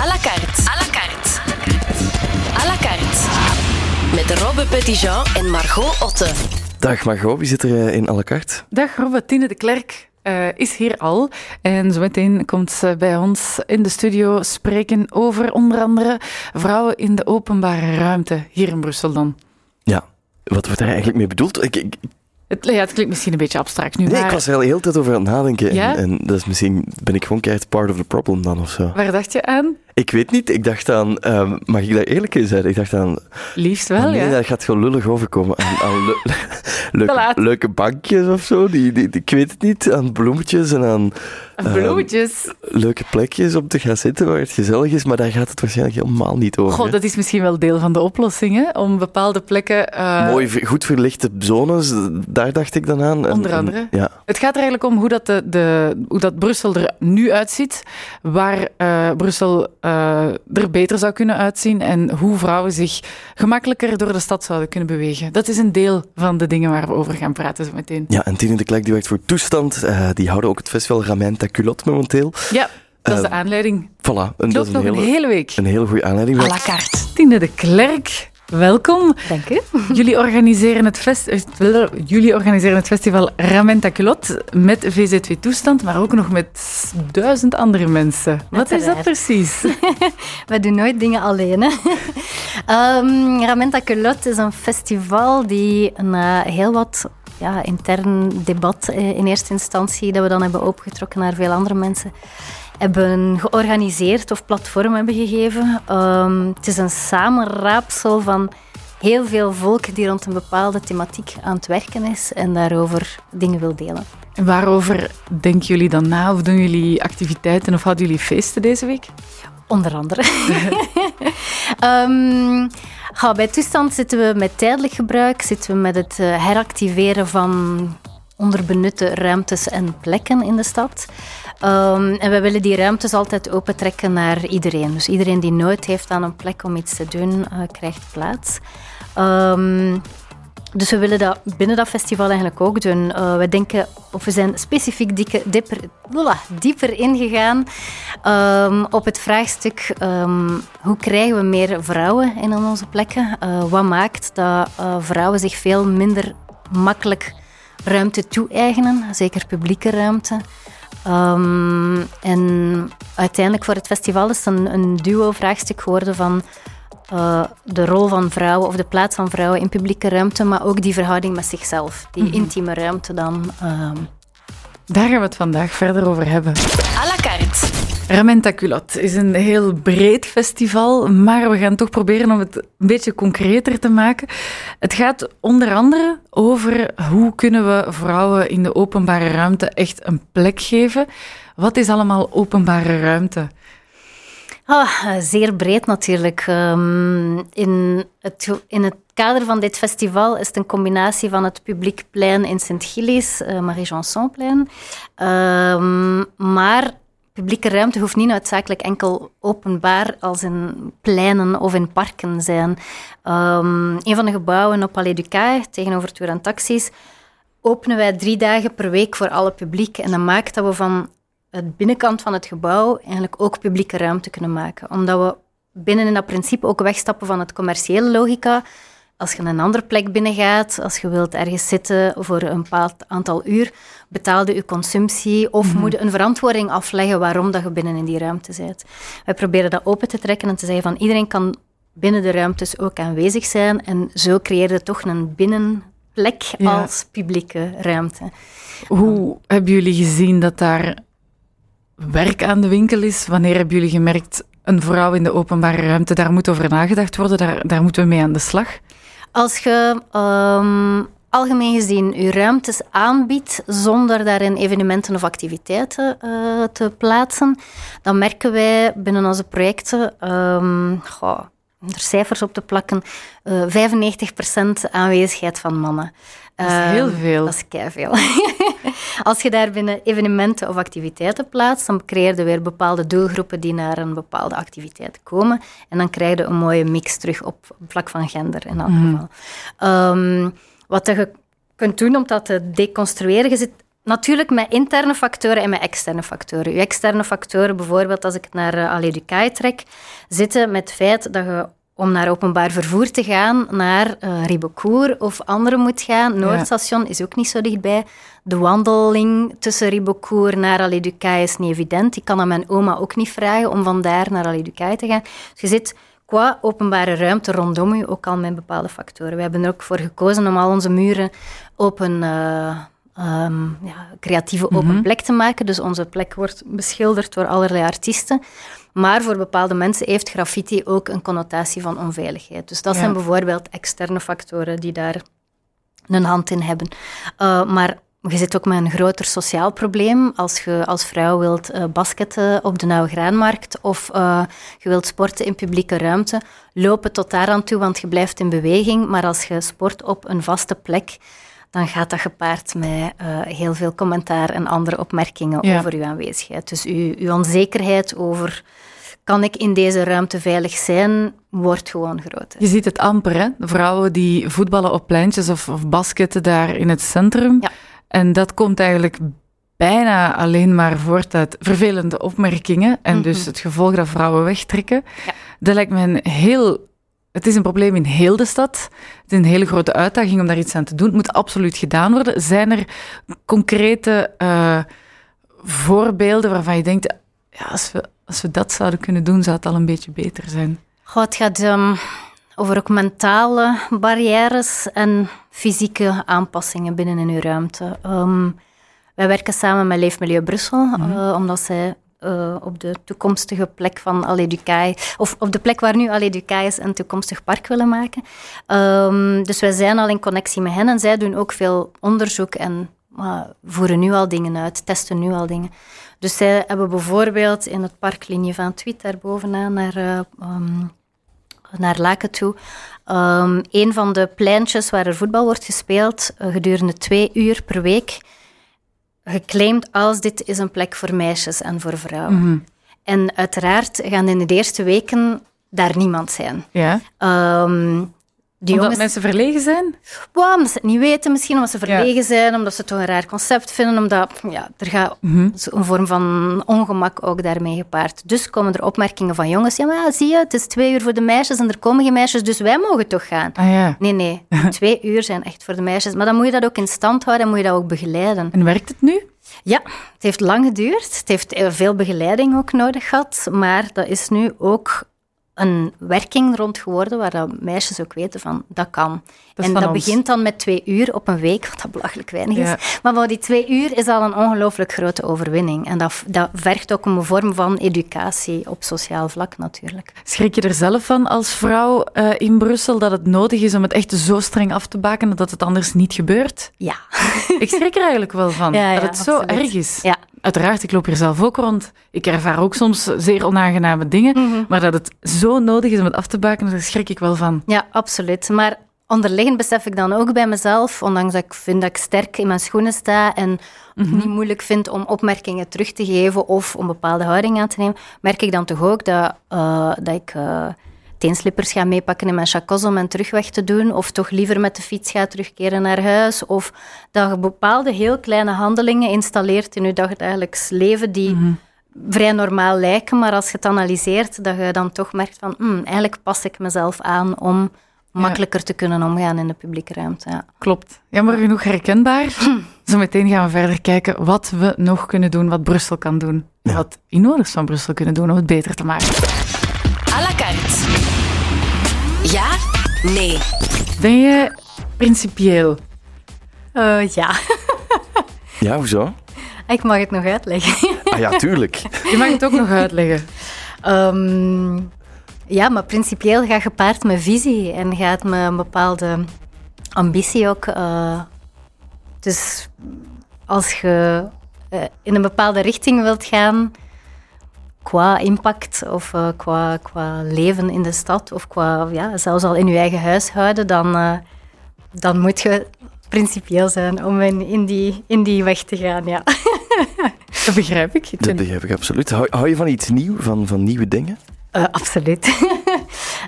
À la carte. À la carte. À la carte. Met Robbe Petitjean en Margot Otte. Dag Margot, wie zit er eh, in à la carte? Dag Robbe, Tine de Klerk uh, is hier al. En zometeen komt ze bij ons in de studio spreken over onder andere vrouwen in de openbare ruimte hier in Brussel dan. Ja, wat wordt daar eigenlijk mee bedoeld? Ik, ik, het, ja, het klinkt misschien een beetje abstract nu. Nee, maar... ik was er al heel tijd over aan het nadenken. Ja? En, en, dat is misschien ben ik gewoon keihard part of the problem dan of zo. Waar dacht je aan? Ik weet niet. Ik dacht aan, um, mag ik daar eerlijk in zijn? Ik dacht aan. Liefst wel, nee, ja. dat gaat gewoon lullig overkomen. Aan, aan le leuke, leuke, bankjes of zo. Die, die, die, ik weet het niet. Aan bloemetjes en aan. Bloemetjes. Um, leuke plekjes om te gaan zitten waar het gezellig is, maar daar gaat het waarschijnlijk helemaal niet over. God, dat is misschien wel deel van de oplossing, hè? Om bepaalde plekken. Uh... Mooi, goed verlichte zones, daar dacht ik dan aan. Onder andere. En, ja. Het gaat er eigenlijk om hoe dat, de, de, hoe dat Brussel er nu uitziet, waar uh, Brussel uh, er beter zou kunnen uitzien en hoe vrouwen zich gemakkelijker door de stad zouden kunnen bewegen. Dat is een deel van de dingen waar we over gaan praten zo meteen. Ja, en Tine de Klerk die werkt voor Toestand. Uh, die houden ook het festival Ramenta Culotte momenteel. Ja. Dat is de aanleiding. Voilà. En dat is een hele, een hele week. Een hele goede aanleiding. À la carte. Tine de Klerk, welkom. Dank u. Jullie organiseren het, fest, jullie organiseren het festival Ramenta Culotte met VZW Toestand, maar ook nog met duizend andere mensen. Wat is dat precies? We doen nooit dingen alleen. Hè? um, is een festival die een, uh, heel wat ja, intern debat uh, in eerste instantie, dat we dan hebben opengetrokken naar veel andere mensen, hebben georganiseerd of platform hebben gegeven. Um, het is een samenraapsel van heel veel volk die rond een bepaalde thematiek aan het werken is en daarover dingen wil delen. En waarover denken jullie dan na? Of doen jullie activiteiten of hadden jullie feesten deze week? Onder andere. um, ja, bij toestand zitten we met tijdelijk gebruik, zitten we met het uh, heractiveren van onderbenutte ruimtes en plekken in de stad. Um, en we willen die ruimtes altijd opentrekken naar iedereen. Dus iedereen die nooit heeft aan een plek om iets te doen, uh, krijgt plaats. Um, dus we willen dat binnen dat festival eigenlijk ook doen. Uh, we denken, of we zijn specifiek dieper, voilà, dieper ingegaan um, op het vraagstuk hoe krijgen we meer vrouwen in onze plekken? Uh, wat maakt dat vrouwen zich veel minder makkelijk ruimte toe-eigenen, zeker publieke ruimte? Um, en uiteindelijk voor het festival is het een, een duo-vraagstuk geworden van uh, de rol van vrouwen of de plaats van vrouwen in publieke ruimte, maar ook die verhouding met zichzelf, die mm-hmm. intieme ruimte dan. Uh... Daar gaan we het vandaag verder over hebben. À la carte. Ramenta Culotte is een heel breed festival, maar we gaan toch proberen om het een beetje concreter te maken. Het gaat onder andere over hoe kunnen we vrouwen in de openbare ruimte echt een plek geven. Wat is allemaal openbare ruimte? Ah, zeer breed natuurlijk. Um, in, het, in het kader van dit festival is het een combinatie van het publiekplein in Sint-Gilles, uh, Marie-Jansonplein. Um, maar publieke ruimte hoeft niet noodzakelijk enkel openbaar als in pleinen of in parken zijn. Um, een van de gebouwen op Palais du Caire, tegenover Tour en Taxis, openen wij drie dagen per week voor alle publiek. En dat maakt dat we van het binnenkant van het gebouw eigenlijk ook publieke ruimte kunnen maken. Omdat we binnen in dat principe ook wegstappen van het commerciële logica. Als je een andere plek binnengaat, als je wilt ergens zitten voor een bepaald aantal uur, betaalde je consumptie of mm-hmm. moet je een verantwoording afleggen waarom dat je binnen in die ruimte bent. Wij proberen dat open te trekken en te zeggen van iedereen kan binnen de ruimtes ook aanwezig zijn en zo creëer je toch een binnenplek ja. als publieke ruimte. Hoe hebben jullie gezien dat daar werk aan de winkel is? Wanneer hebben jullie gemerkt, een vrouw in de openbare ruimte, daar moet over nagedacht worden, daar, daar moeten we mee aan de slag? Als je um, algemeen gezien je ruimtes aanbiedt zonder daarin evenementen of activiteiten uh, te plaatsen, dan merken wij binnen onze projecten, um, goh, om er cijfers op te plakken, uh, 95% aanwezigheid van mannen. Dat is heel veel. Dat is keiveel. Als je daar binnen evenementen of activiteiten plaatst, dan creëer je weer bepaalde doelgroepen die naar een bepaalde activiteit komen. En dan krijg je een mooie mix terug op vlak van gender in elk Mhm. geval. Um, wat je kunt doen om dat te deconstrueren, je zit natuurlijk met interne factoren en met externe factoren. Je externe factoren, bijvoorbeeld als ik het naar uh, Allee trek, zitten met het feit dat je om naar openbaar vervoer te gaan, naar uh, Ribecourt of andere moet gaan. Noordstation is ook niet zo dichtbij. De wandeling tussen Ribecourt naar Allee is niet evident. Ik kan aan mijn oma ook niet vragen om vandaar naar Allee te gaan. Dus je zit qua openbare ruimte rondom u ook al met bepaalde factoren. We hebben er ook voor gekozen om al onze muren op een uh, um, ja, creatieve open mhm. plek te maken. Dus onze plek wordt beschilderd door allerlei artiesten. Maar voor bepaalde mensen heeft graffiti ook een connotatie van onveiligheid. Dus dat zijn bijvoorbeeld externe factoren die daar een hand in hebben. Uh, maar je zit ook met een groter sociaal probleem. Als je als vrouw wilt uh, basketten op de Nauwe Graanmarkt of uh, je wilt sporten in publieke ruimte, lopen tot daar aan toe, want je blijft in beweging. Maar als je sport op een vaste plek, dan gaat dat gepaard met uh, heel veel commentaar en andere opmerkingen over uw aanwezigheid. Dus uw, uw onzekerheid over kan ik in deze ruimte veilig zijn, wordt gewoon groter. Je ziet het amper, hè? vrouwen die voetballen op pleintjes of, of basketten daar in het centrum. Ja. En dat komt eigenlijk bijna alleen maar voort uit vervelende opmerkingen en dus mhm. het gevolg dat vrouwen wegtrekken. Ja. Dat lijkt me een heel... Het is een probleem in heel de stad. Het is een hele grote uitdaging om daar iets aan te doen. Het moet absoluut gedaan worden. Zijn er concrete uh, voorbeelden waarvan je denkt, ja, als, we, als we dat zouden kunnen doen, zou het al een beetje beter zijn? Goh, het gaat um, over ook mentale barrières en fysieke aanpassingen binnen in uw ruimte. Um, wij werken samen met Leefmilieu Brussel, mm omdat zij uh, op de toekomstige plek van Ducaille, of op de plek waar nu Ducaille is, een toekomstig park willen maken. Um, dus wij zijn al in connectie met hen en zij doen ook veel onderzoek en uh, voeren nu al dingen uit, testen nu al dingen. Dus zij hebben bijvoorbeeld in het park Linie van Tweet, daar bovenaan naar, um, naar Laken toe, um, een van de pleintjes waar er voetbal wordt gespeeld uh, gedurende twee uur per week geclaimd als dit is een plek voor meisjes en voor vrouwen. Mm En uiteraard gaan in de eerste weken daar niemand zijn. Ja. Um, die omdat mensen verlegen zijn? Wow, omdat ze het niet weten misschien, omdat ze verlegen zijn, omdat ze het toch een raar concept vinden, omdat ja, er gaat mhm. een vorm van ongemak ook daarmee gepaard. Dus komen er opmerkingen van jongens, ja maar zie je, het is twee uur voor de meisjes en er komen geen meisjes, dus wij mogen toch gaan? Ah, ja. Nee, nee, twee uur zijn echt voor de meisjes. Maar dan moet je dat ook in stand houden en moet je dat ook begeleiden. En werkt het nu? Ja, het heeft lang geduurd. Het heeft veel begeleiding ook nodig gehad, maar dat is nu ook een werking rond geworden waar meisjes ook weten van dat kan. en dat begint dan met twee uur op een week, wat dat belachelijk weinig is. Maar voor die twee uur is al een ongelooflijk grote overwinning. En dat, dat vergt ook een vorm van educatie op sociaal vlak natuurlijk. Schrik je er zelf van als vrouw uh, in Brussel dat het nodig is om het echt zo streng af te bakenen dat het anders niet gebeurt? Ja. Ik schrik er eigenlijk wel van, dat het zo erg is. Ja, uiteraard, ik loop hier zelf ook rond. Ik ervaar ook soms zeer onaangename dingen. Mhm. Maar dat het zo nodig is om het af te bakenen, daar schrik ik wel van. Ja, absoluut. Maar onderliggend besef ik dan ook bij mezelf, ondanks dat ik vind dat ik sterk in mijn schoenen sta en mhm. niet moeilijk vind om opmerkingen terug te geven of om bepaalde houding aan te nemen, merk ik dan toch ook dat, uh, dat ik... Uh, teenslippers ga meepakken in mijn chacos om mijn terugweg te doen, of toch liever met de fiets ga terugkeren naar huis, of dat je bepaalde heel kleine handelingen installeert in je dagelijks leven die mhm. vrij normaal lijken, maar als je het analyseert, dat je dan toch merkt van, hmm, eigenlijk pas ik mezelf aan om makkelijker te kunnen omgaan in de publieke ruimte. Ja. Klopt. Jammer genoeg herkenbaar. Zometeen gaan we verder kijken wat we nog kunnen doen, wat Brussel kan doen. Wat inwoners van Brussel kunnen doen om het beter te maken. À la carte. Ja? Nee. Ben je principieel? Uh, ja. ja, hoezo? Ik mag het nog uitleggen. ah ja, tuurlijk. Je mag het ook nog uitleggen. Um, ja, maar principieel gaat gepaard met visie en gaat met een bepaalde ambitie ook. Uh, dus als je uh, in een bepaalde richting wilt gaan, qua impact of uh, qua, qua leven in de stad of qua, ja, zelfs al in je eigen huishouden, dan, uh, dan moet je principieel zijn om in, in, die, in die weg te gaan, ja. Dat begrijp ik. Dat begrijp ik absoluut. Hou, hou je van iets nieuws, van, van nieuwe dingen? Uh, absoluut.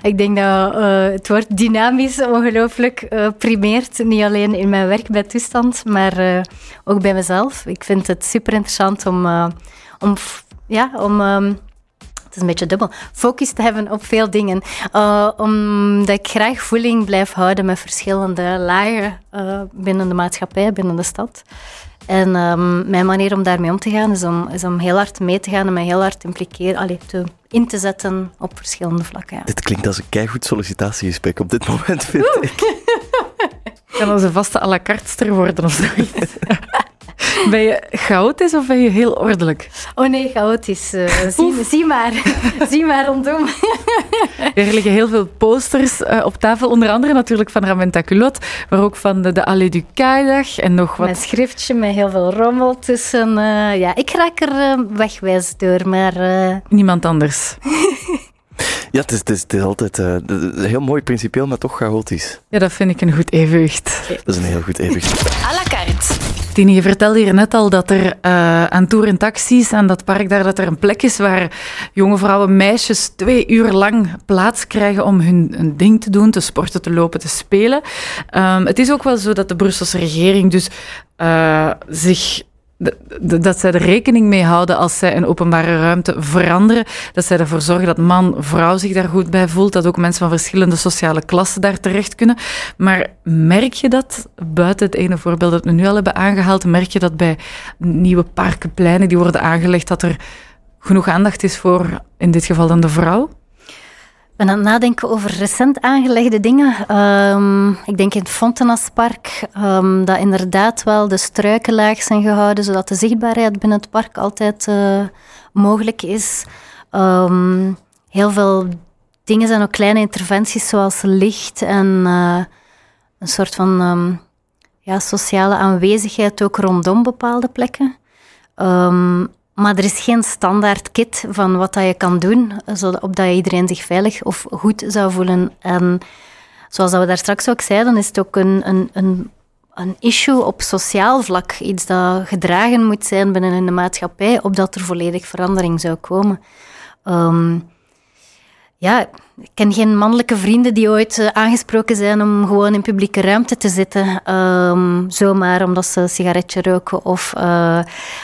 Ik denk dat uh, het woord dynamisch ongelooflijk uh, primeert. Niet alleen in mijn werk bij Toestand, maar uh, ook bij mezelf. Ik vind het super interessant om, om, ja, om um, is een beetje dubbel, focus te hebben op veel dingen. Uh, omdat ik graag voeling blijf houden met verschillende lagen uh, binnen de maatschappij, binnen de stad. En um, mijn manier om daarmee om te gaan is om, is om heel hard mee te gaan en me heel hard te impliceren, allee, te, in te zetten op verschillende vlakken. Dit klinkt als een keigoed sollicitatiegesprek op dit moment, vind ik. Kan als een vaste à la carte worden of zoiets. Ben je chaotisch of ben je heel ordelijk? Oh nee, chaotisch. Uh, zie, zie, maar. zie maar rondom. er liggen heel veel posters uh, op tafel. Onder andere natuurlijk van Ramenta Culot, maar ook van de, de Allée du en nog wat... Mijn schriftje met heel veel rommel tussen. Uh, ja, ik raak er wegwijs door, maar... Niemand anders. Ja, het is, het is, het is altijd uh, heel mooi principieel, maar toch chaotisch. Ja, dat vind ik een goed evenwicht. Dat is een heel goed evenwicht. À la carte. Je vertelde hier net al dat er uh, aan tour en taxis aan dat park daar dat er een plek is waar jonge vrouwen, meisjes twee uur lang plaats krijgen om hun, hun ding te doen, te sporten, te lopen, te spelen. Um, het is ook wel zo dat de Brusselse regering dus uh, zich dat zij er rekening mee houden als zij een openbare ruimte veranderen. Dat zij ervoor zorgen dat man, vrouw zich daar goed bij voelt. Dat ook mensen van verschillende sociale klassen daar terecht kunnen. Maar merk je dat, buiten het ene voorbeeld dat we nu al hebben aangehaald, merk je dat bij nieuwe parken, pleinen die worden aangelegd, dat er genoeg aandacht is voor, in dit geval dan de vrouw? Ben aan het nadenken over recent aangelegde dingen. Um, ik denk in het Fontenaspark, um, dat inderdaad wel de struiken laag zijn gehouden, zodat de zichtbaarheid binnen het park altijd uh, mogelijk is. Um, heel veel dingen zijn ook kleine interventies, zoals licht en uh, een soort van ja, sociale aanwezigheid ook rondom bepaalde plekken. Maar er is geen standaard kit van wat dat je kan doen, je iedereen zich veilig of goed zou voelen. En zoals we daar straks ook zeiden, is het ook een, een, een, een issue op sociaal vlak. Iets dat gedragen moet zijn binnen de maatschappij, opdat er volledig verandering zou komen. Um, ja, ik ken geen mannelijke vrienden die ooit eh, aangesproken zijn om gewoon in publieke ruimte te zitten. Um, zomaar omdat ze een sigaretje roken of, uh,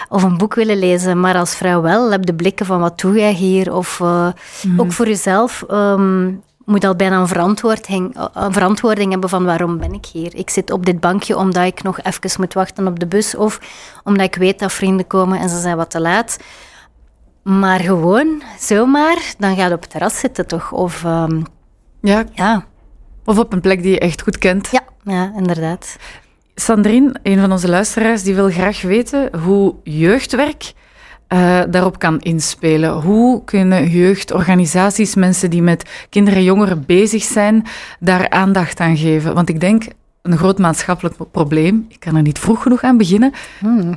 of een boek willen lezen. Maar als vrouw wel, heb de blikken van wat doe jij hier? Of uh, mm. ook voor jezelf um, moet al bijna een verantwoording, een verantwoording hebben van waarom ben ik hier? Ik zit op dit bankje omdat ik nog even moet wachten op de bus. Of omdat ik weet dat vrienden komen en ze zijn wat te laat. Maar gewoon, zomaar, dan ga je op het terras zitten toch? Of, um, ja. ja. Of op een plek die je echt goed kent. Ja, ja inderdaad. Sandrine, een van onze luisteraars, die wil graag weten hoe jeugdwerk uh, daarop kan inspelen. Hoe kunnen jeugdorganisaties, mensen die met kinderen en jongeren bezig zijn, daar aandacht aan geven? Want ik denk, een groot maatschappelijk probleem, ik kan er niet vroeg genoeg aan beginnen, hmm.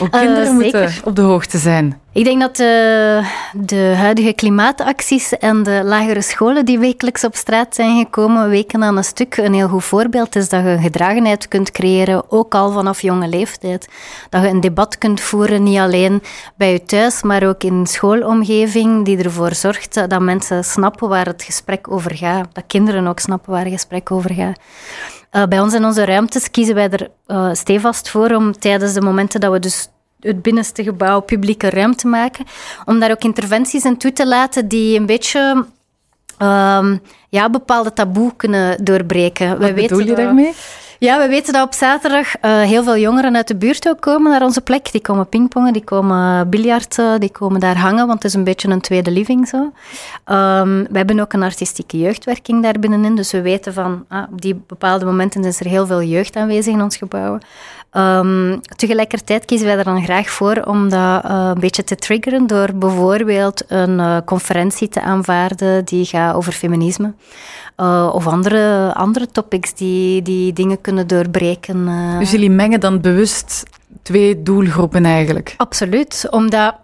Ook kinderen uh, moeten op de hoogte zijn. Ik denk dat de, de, huidige klimaatacties en de lagere scholen die wekelijks op straat zijn gekomen, weken aan een stuk, een heel goed voorbeeld is dat je gedragenheid kunt creëren, ook al vanaf jonge leeftijd. Dat je een debat kunt voeren, niet alleen bij je thuis, maar ook in schoolomgeving, die ervoor zorgt dat mensen snappen waar het gesprek over gaat. Dat kinderen ook snappen waar het gesprek over gaat. Uh, bij ons in onze ruimtes kiezen wij er uh, stevast voor om tijdens de momenten dat we dus het binnenste gebouw publieke ruimte maken, om daar ook interventies in toe te laten die een beetje um, ja, bepaalde taboe kunnen doorbreken. Wat Wij bedoel weten je daarmee? Ja, we weten dat op zaterdag uh, heel veel jongeren uit de buurt ook komen naar onze plek. Die komen pingpongen, die komen biljarten, die komen daar hangen, want het is een beetje een tweede living zo. Um, we hebben ook een artistieke jeugdwerking daar binnenin, dus we weten van ah, op die bepaalde momenten is er heel veel jeugd aanwezig in ons gebouw. Um, tegelijkertijd kiezen wij er dan graag voor om dat uh, een beetje te triggeren door bijvoorbeeld een conferentie te aanvaarden die gaat over feminisme. Of andere, andere topics die, die dingen kunnen doorbreken. Dus jullie mengen dan bewust twee doelgroepen eigenlijk? Absoluut, omdat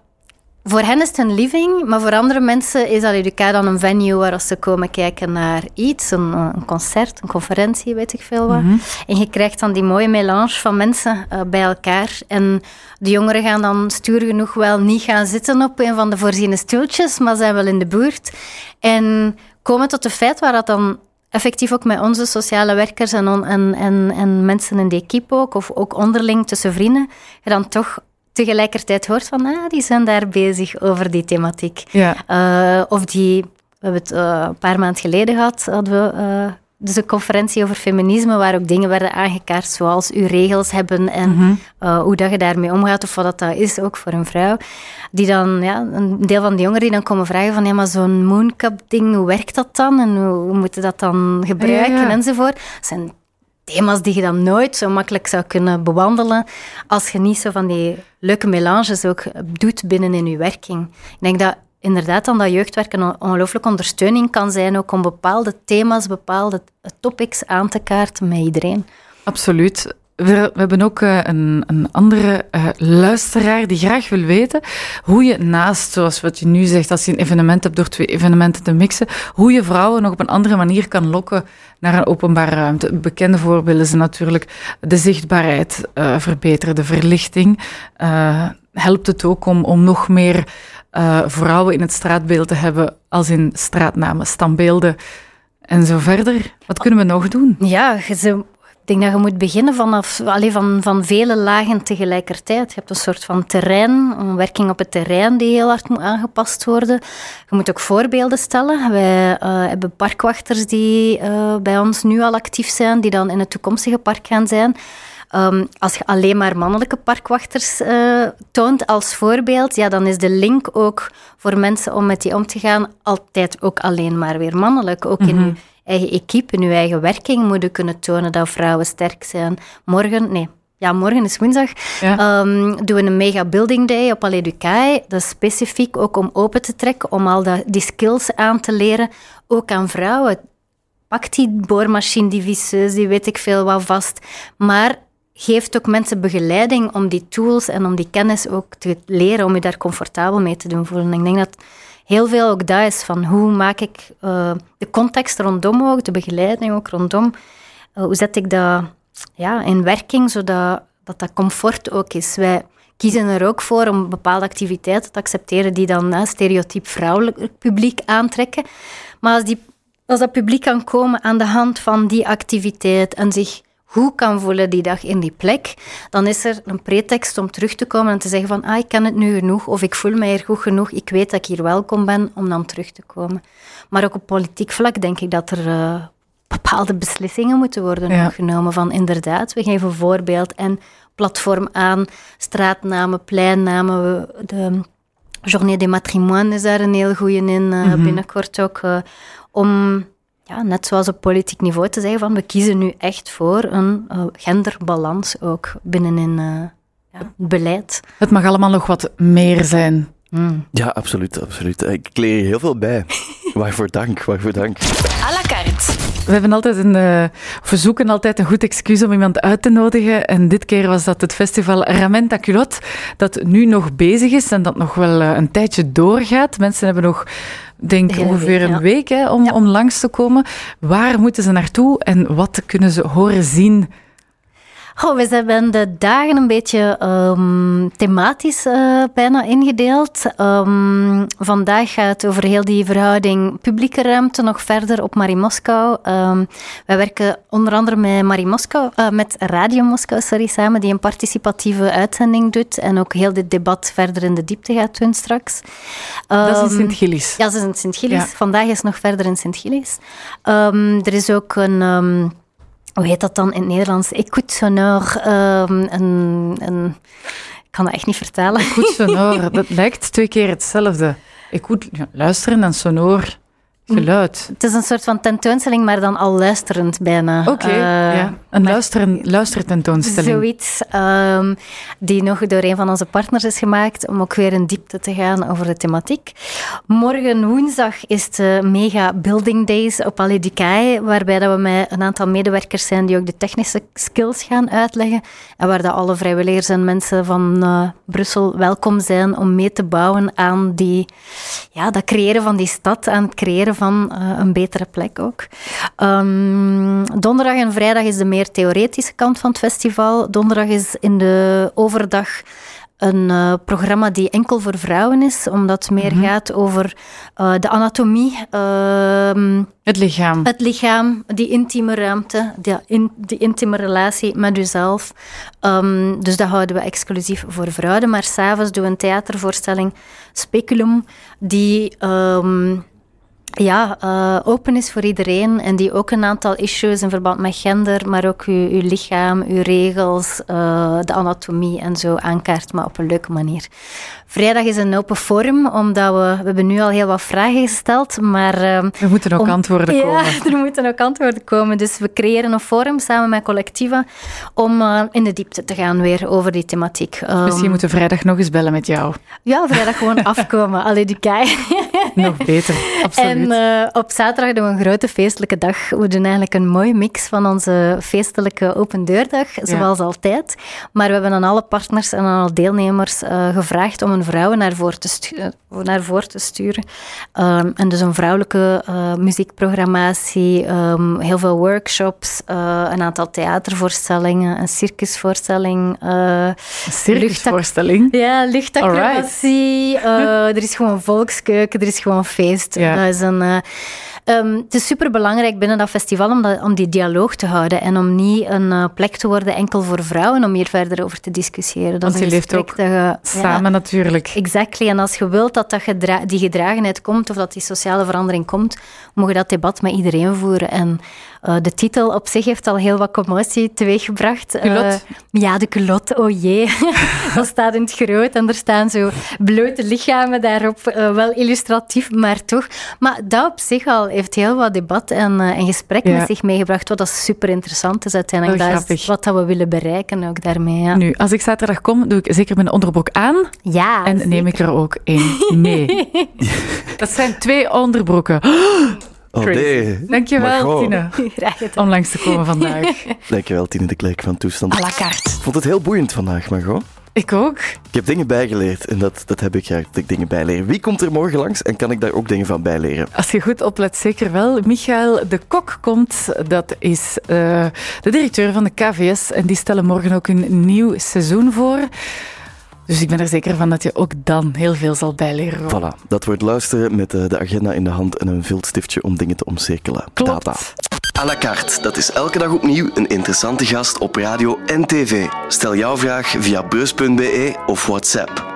voor hen is het een living, maar voor andere mensen is Aluduca dan een venue waar ze komen kijken naar iets, een, een concert, een conferentie, weet ik veel wat. Mhm. En je krijgt dan die mooie melange van mensen uh, bij elkaar. En de jongeren gaan dan stuur genoeg wel niet gaan zitten op een van de voorziene stoeltjes, maar zijn wel in de buurt. En komen tot de feit waar dat dan effectief ook met onze sociale werkers en, en, en, en mensen in de equipe ook, of ook onderling tussen vrienden, je dan toch tegelijkertijd hoort van, ah, die zijn daar bezig over die thematiek. Ja. Uh, of die, we hebben het uh, een paar maanden geleden gehad, hadden we uh, dus een conferentie over feminisme, waar ook dingen werden aangekaart, zoals uw regels hebben en mm hoe dat je daarmee omgaat, of wat dat is, ook voor een vrouw. Die dan, ja, een deel van de jongeren die dan komen vragen van, ja, maar zo'n mooncap-ding, hoe werkt dat dan? En hoe, hoe moet je dat dan gebruiken, enzovoort. Dat zijn thema's die je dan nooit zo makkelijk zou kunnen bewandelen als je niet zo van die leuke melanges ook doet binnen in je werking. Ik denk dat inderdaad dan dat jeugdwerk een ongelooflijke ondersteuning kan zijn ook om bepaalde thema's, bepaalde topics aan te kaarten met iedereen. Absoluut. We, hebben ook eh, een, een andere uh, luisteraar die graag wil weten hoe je naast, zoals wat je nu zegt, als je een evenement hebt door twee evenementen te mixen, hoe je vrouwen nog op een andere manier kan lokken naar een openbare ruimte. Bekende voorbeelden zijn natuurlijk de zichtbaarheid uh, verbeteren, de verlichting. helpt het ook om, om nog meer vrouwen in het straatbeeld te hebben, als in straatnamen, standbeelden en zo verder. Wat kunnen we nog doen? Ja, ik denk dat je moet beginnen vanaf, alleen van, van vele lagen tegelijkertijd. Je hebt een soort van terrein, een werking op het terrein die heel hard moet aangepast worden. Je moet ook voorbeelden stellen. Wij uh, hebben parkwachters die uh, bij ons nu al actief zijn, die dan in het toekomstige park gaan zijn. Um, als je alleen maar mannelijke parkwachters uh, toont als voorbeeld, ja, dan is de link ook voor mensen om met die om te gaan altijd ook alleen maar weer mannelijk. Ook in mm eigen equipe, in uw eigen werking moeten kunnen tonen dat vrouwen sterk zijn. Morgen, nee, ja, morgen is woensdag, ja. um, doen we een mega building day op Allee Ducaille. Dat is specifiek ook om open te trekken, om al die skills aan te leren, ook aan vrouwen. Pak die boormachine, die visseus, die weet ik veel wat vast. Maar geeft ook mensen begeleiding om die tools en om die kennis ook te leren, om je daar comfortabel mee te doen voelen. Ik denk dat heel veel ook dat is van hoe maak ik uh, de context rondom ook, de begeleiding ook rondom, uh, hoe zet ik dat ja, in werking, zodat dat, dat comfort ook is. Wij kiezen er ook voor om bepaalde activiteiten te accepteren die dan uh, stereotyp vrouwelijk publiek aantrekken. Maar als, die, als dat publiek kan komen aan de hand van die activiteit en zich goed kan voelen die dag in die plek, dan is er een pretext om terug te komen en te zeggen van ah, ik ken het nu genoeg of ik voel mij hier goed genoeg, ik weet dat ik hier welkom ben om dan terug te komen. Maar ook op politiek vlak denk ik dat er uh, bepaalde beslissingen moeten worden genomen van inderdaad, we geven voorbeeld en platform aan, straatnamen, pleinnamen, de Journée des Matrimoines is daar een heel goede in, uh, binnenkort ook, uh, om ja, net zoals op politiek niveau te zeggen van we kiezen nu echt voor een uh, genderbalans ook binnenin uh, ja, beleid. Het mag allemaal nog wat meer zijn. Mm. Ja, absoluut, absoluut. Ik leer heel veel bij. waarvoor dank, waarvoor dank. À la carte. We hebben altijd een, uh, we zoeken altijd een goed excuus om iemand uit te nodigen. En dit keer was dat het festival Ramenta Culot, dat nu nog bezig is en dat nog wel een tijdje doorgaat. Mensen hebben nog denk ongeveer een week hè, om, om langs te komen. Waar moeten ze naartoe en wat kunnen ze horen zien Oh, we hebben de dagen een beetje um, thematisch uh, bijna ingedeeld. Um, vandaag gaat het over heel die verhouding publieke ruimte nog verder op Marie Moskou. Um, wij werken onder andere met Marie Moskou, uh, met Radio Moskou sorry, samen, die een participatieve uitzending doet en ook heel dit debat verder in de diepte gaat doen straks. dat is in Sint-Gillis. Ja, dat is in Sint-Gillis. Vandaag is nog verder in Sint-Gillis. er is ook een hoe heet dat dan in het Nederlands? Sonore. Um, een, een, ik kan dat echt niet. Écoute sonore, dat lijkt twee keer hetzelfde. Écoute, ja, luisteren en sonore geluid. Het is een soort van tentoonstelling, maar dan al luisterend bijna. Oké, uh, ja. Een luisteren, luistertentoonstelling. Zoiets, um, die nog door een van onze partners is gemaakt, om ook weer in diepte te gaan over de thematiek. Morgen woensdag is de Mega Building Days op Allee waarbij dat we met een aantal medewerkers zijn die ook de technische skills gaan uitleggen en waar dat alle vrijwilligers en mensen van uh, Brussel welkom zijn om mee te bouwen aan die, ja, dat creëren van die stad, aan het creëren van uh, een betere plek ook. Um, donderdag en vrijdag is de meer theoretische kant van het festival. Donderdag is in de overdag een uh, programma die enkel voor vrouwen is, omdat het meer mm -hmm. gaat over uh, de anatomie. Uh, het lichaam. Het lichaam, die intieme ruimte, die, in, die intieme relatie met jezelf. Um, dus dat houden we exclusief voor vrouwen. Maar s'avonds doen we een theatervoorstelling, Speculum, die... Um, ja, uh, open is voor iedereen en die ook een aantal issues in verband met gender, maar ook uw, uw lichaam, uw regels, uh, de anatomie en zo aankaart, maar op een leuke manier. Vrijdag is een open forum, omdat we, we hebben nu al heel wat vragen gesteld, maar... Uh, er moeten ook om, antwoorden komen. Ja, er moeten ook antwoorden komen. Dus we creëren een forum samen met collectieven om in de diepte te gaan weer over die thematiek. Um, Misschien moeten we vrijdag nog eens bellen met jou. Ja, vrijdag gewoon afkomen. Allee, die kei. nog beter, absoluut. En uh, op zaterdag doen we een grote feestelijke dag. We doen eigenlijk een mooie mix van onze feestelijke open deurdag, zoals ja. altijd. Maar we hebben aan alle partners en aan alle deelnemers uh, gevraagd om een vrouw naar voren te, stu naar voren te sturen. Um, en dus een vrouwelijke uh, muziekprogrammatie, um, heel veel workshops, een aantal theatervoorstellingen, een circusvoorstelling. een circusvoorstelling? Ja, luchtacrobatie. er is gewoon volkskeuken, er is gewoon feest. Ja. Dat is een... men eh, um, het is super belangrijk binnen dat festival om, dat, om die dialoog te houden en om niet een uh, plek te worden enkel voor vrouwen om hier verder over te discussiëren. Dat Want je leeft ook samen ja, natuurlijk. Exactly. En als je wilt dat, dat gedra die gedragenheid komt of dat die sociale verandering komt, mogen je dat debat met iedereen voeren. En uh, de titel op zich heeft al heel wat commotie teweeggebracht. Uh, ja, de culot, oh jee. dat staat in het groot en er staan zo blote lichamen daarop. Wel illustratief, maar toch. Maar dat op zich al heeft heel wat debat en, en gesprek ja. met zich meegebracht, wat dat super interessant is uiteindelijk. Oh, dat is wat dat we willen bereiken ook daarmee. Ja. Nu, als ik zaterdag kom, doe ik zeker mijn onderbroek aan. Ja, En zeker. neem ik er ook één mee. dat zijn twee onderbroeken. Oh nee. Dankjewel, Tine. Om langs te komen vandaag. Dankjewel, Tine de Klerk van Toestand. À la carte. Ik vond het heel boeiend vandaag, Margot. Ik ook. Ik heb dingen bijgeleerd en dat, dat heb ik graag, dat ik dingen bijleer. Wie komt er morgen langs en kan ik daar ook dingen van bijleren? Als je goed oplet, zeker wel. Michael de Kok komt. Dat is uh, de directeur van de KVS en die stellen morgen ook een nieuw seizoen voor. Dus ik ben er zeker van dat je ook dan heel veel zal bijleren. Voilà, dat wordt luisteren met de agenda in de hand en een viltstiftje om dingen te omcirkelen. Klopt. Data. À la carte, dat is elke dag opnieuw een interessante gast op radio en tv. Stel jouw vraag via beurs.be of WhatsApp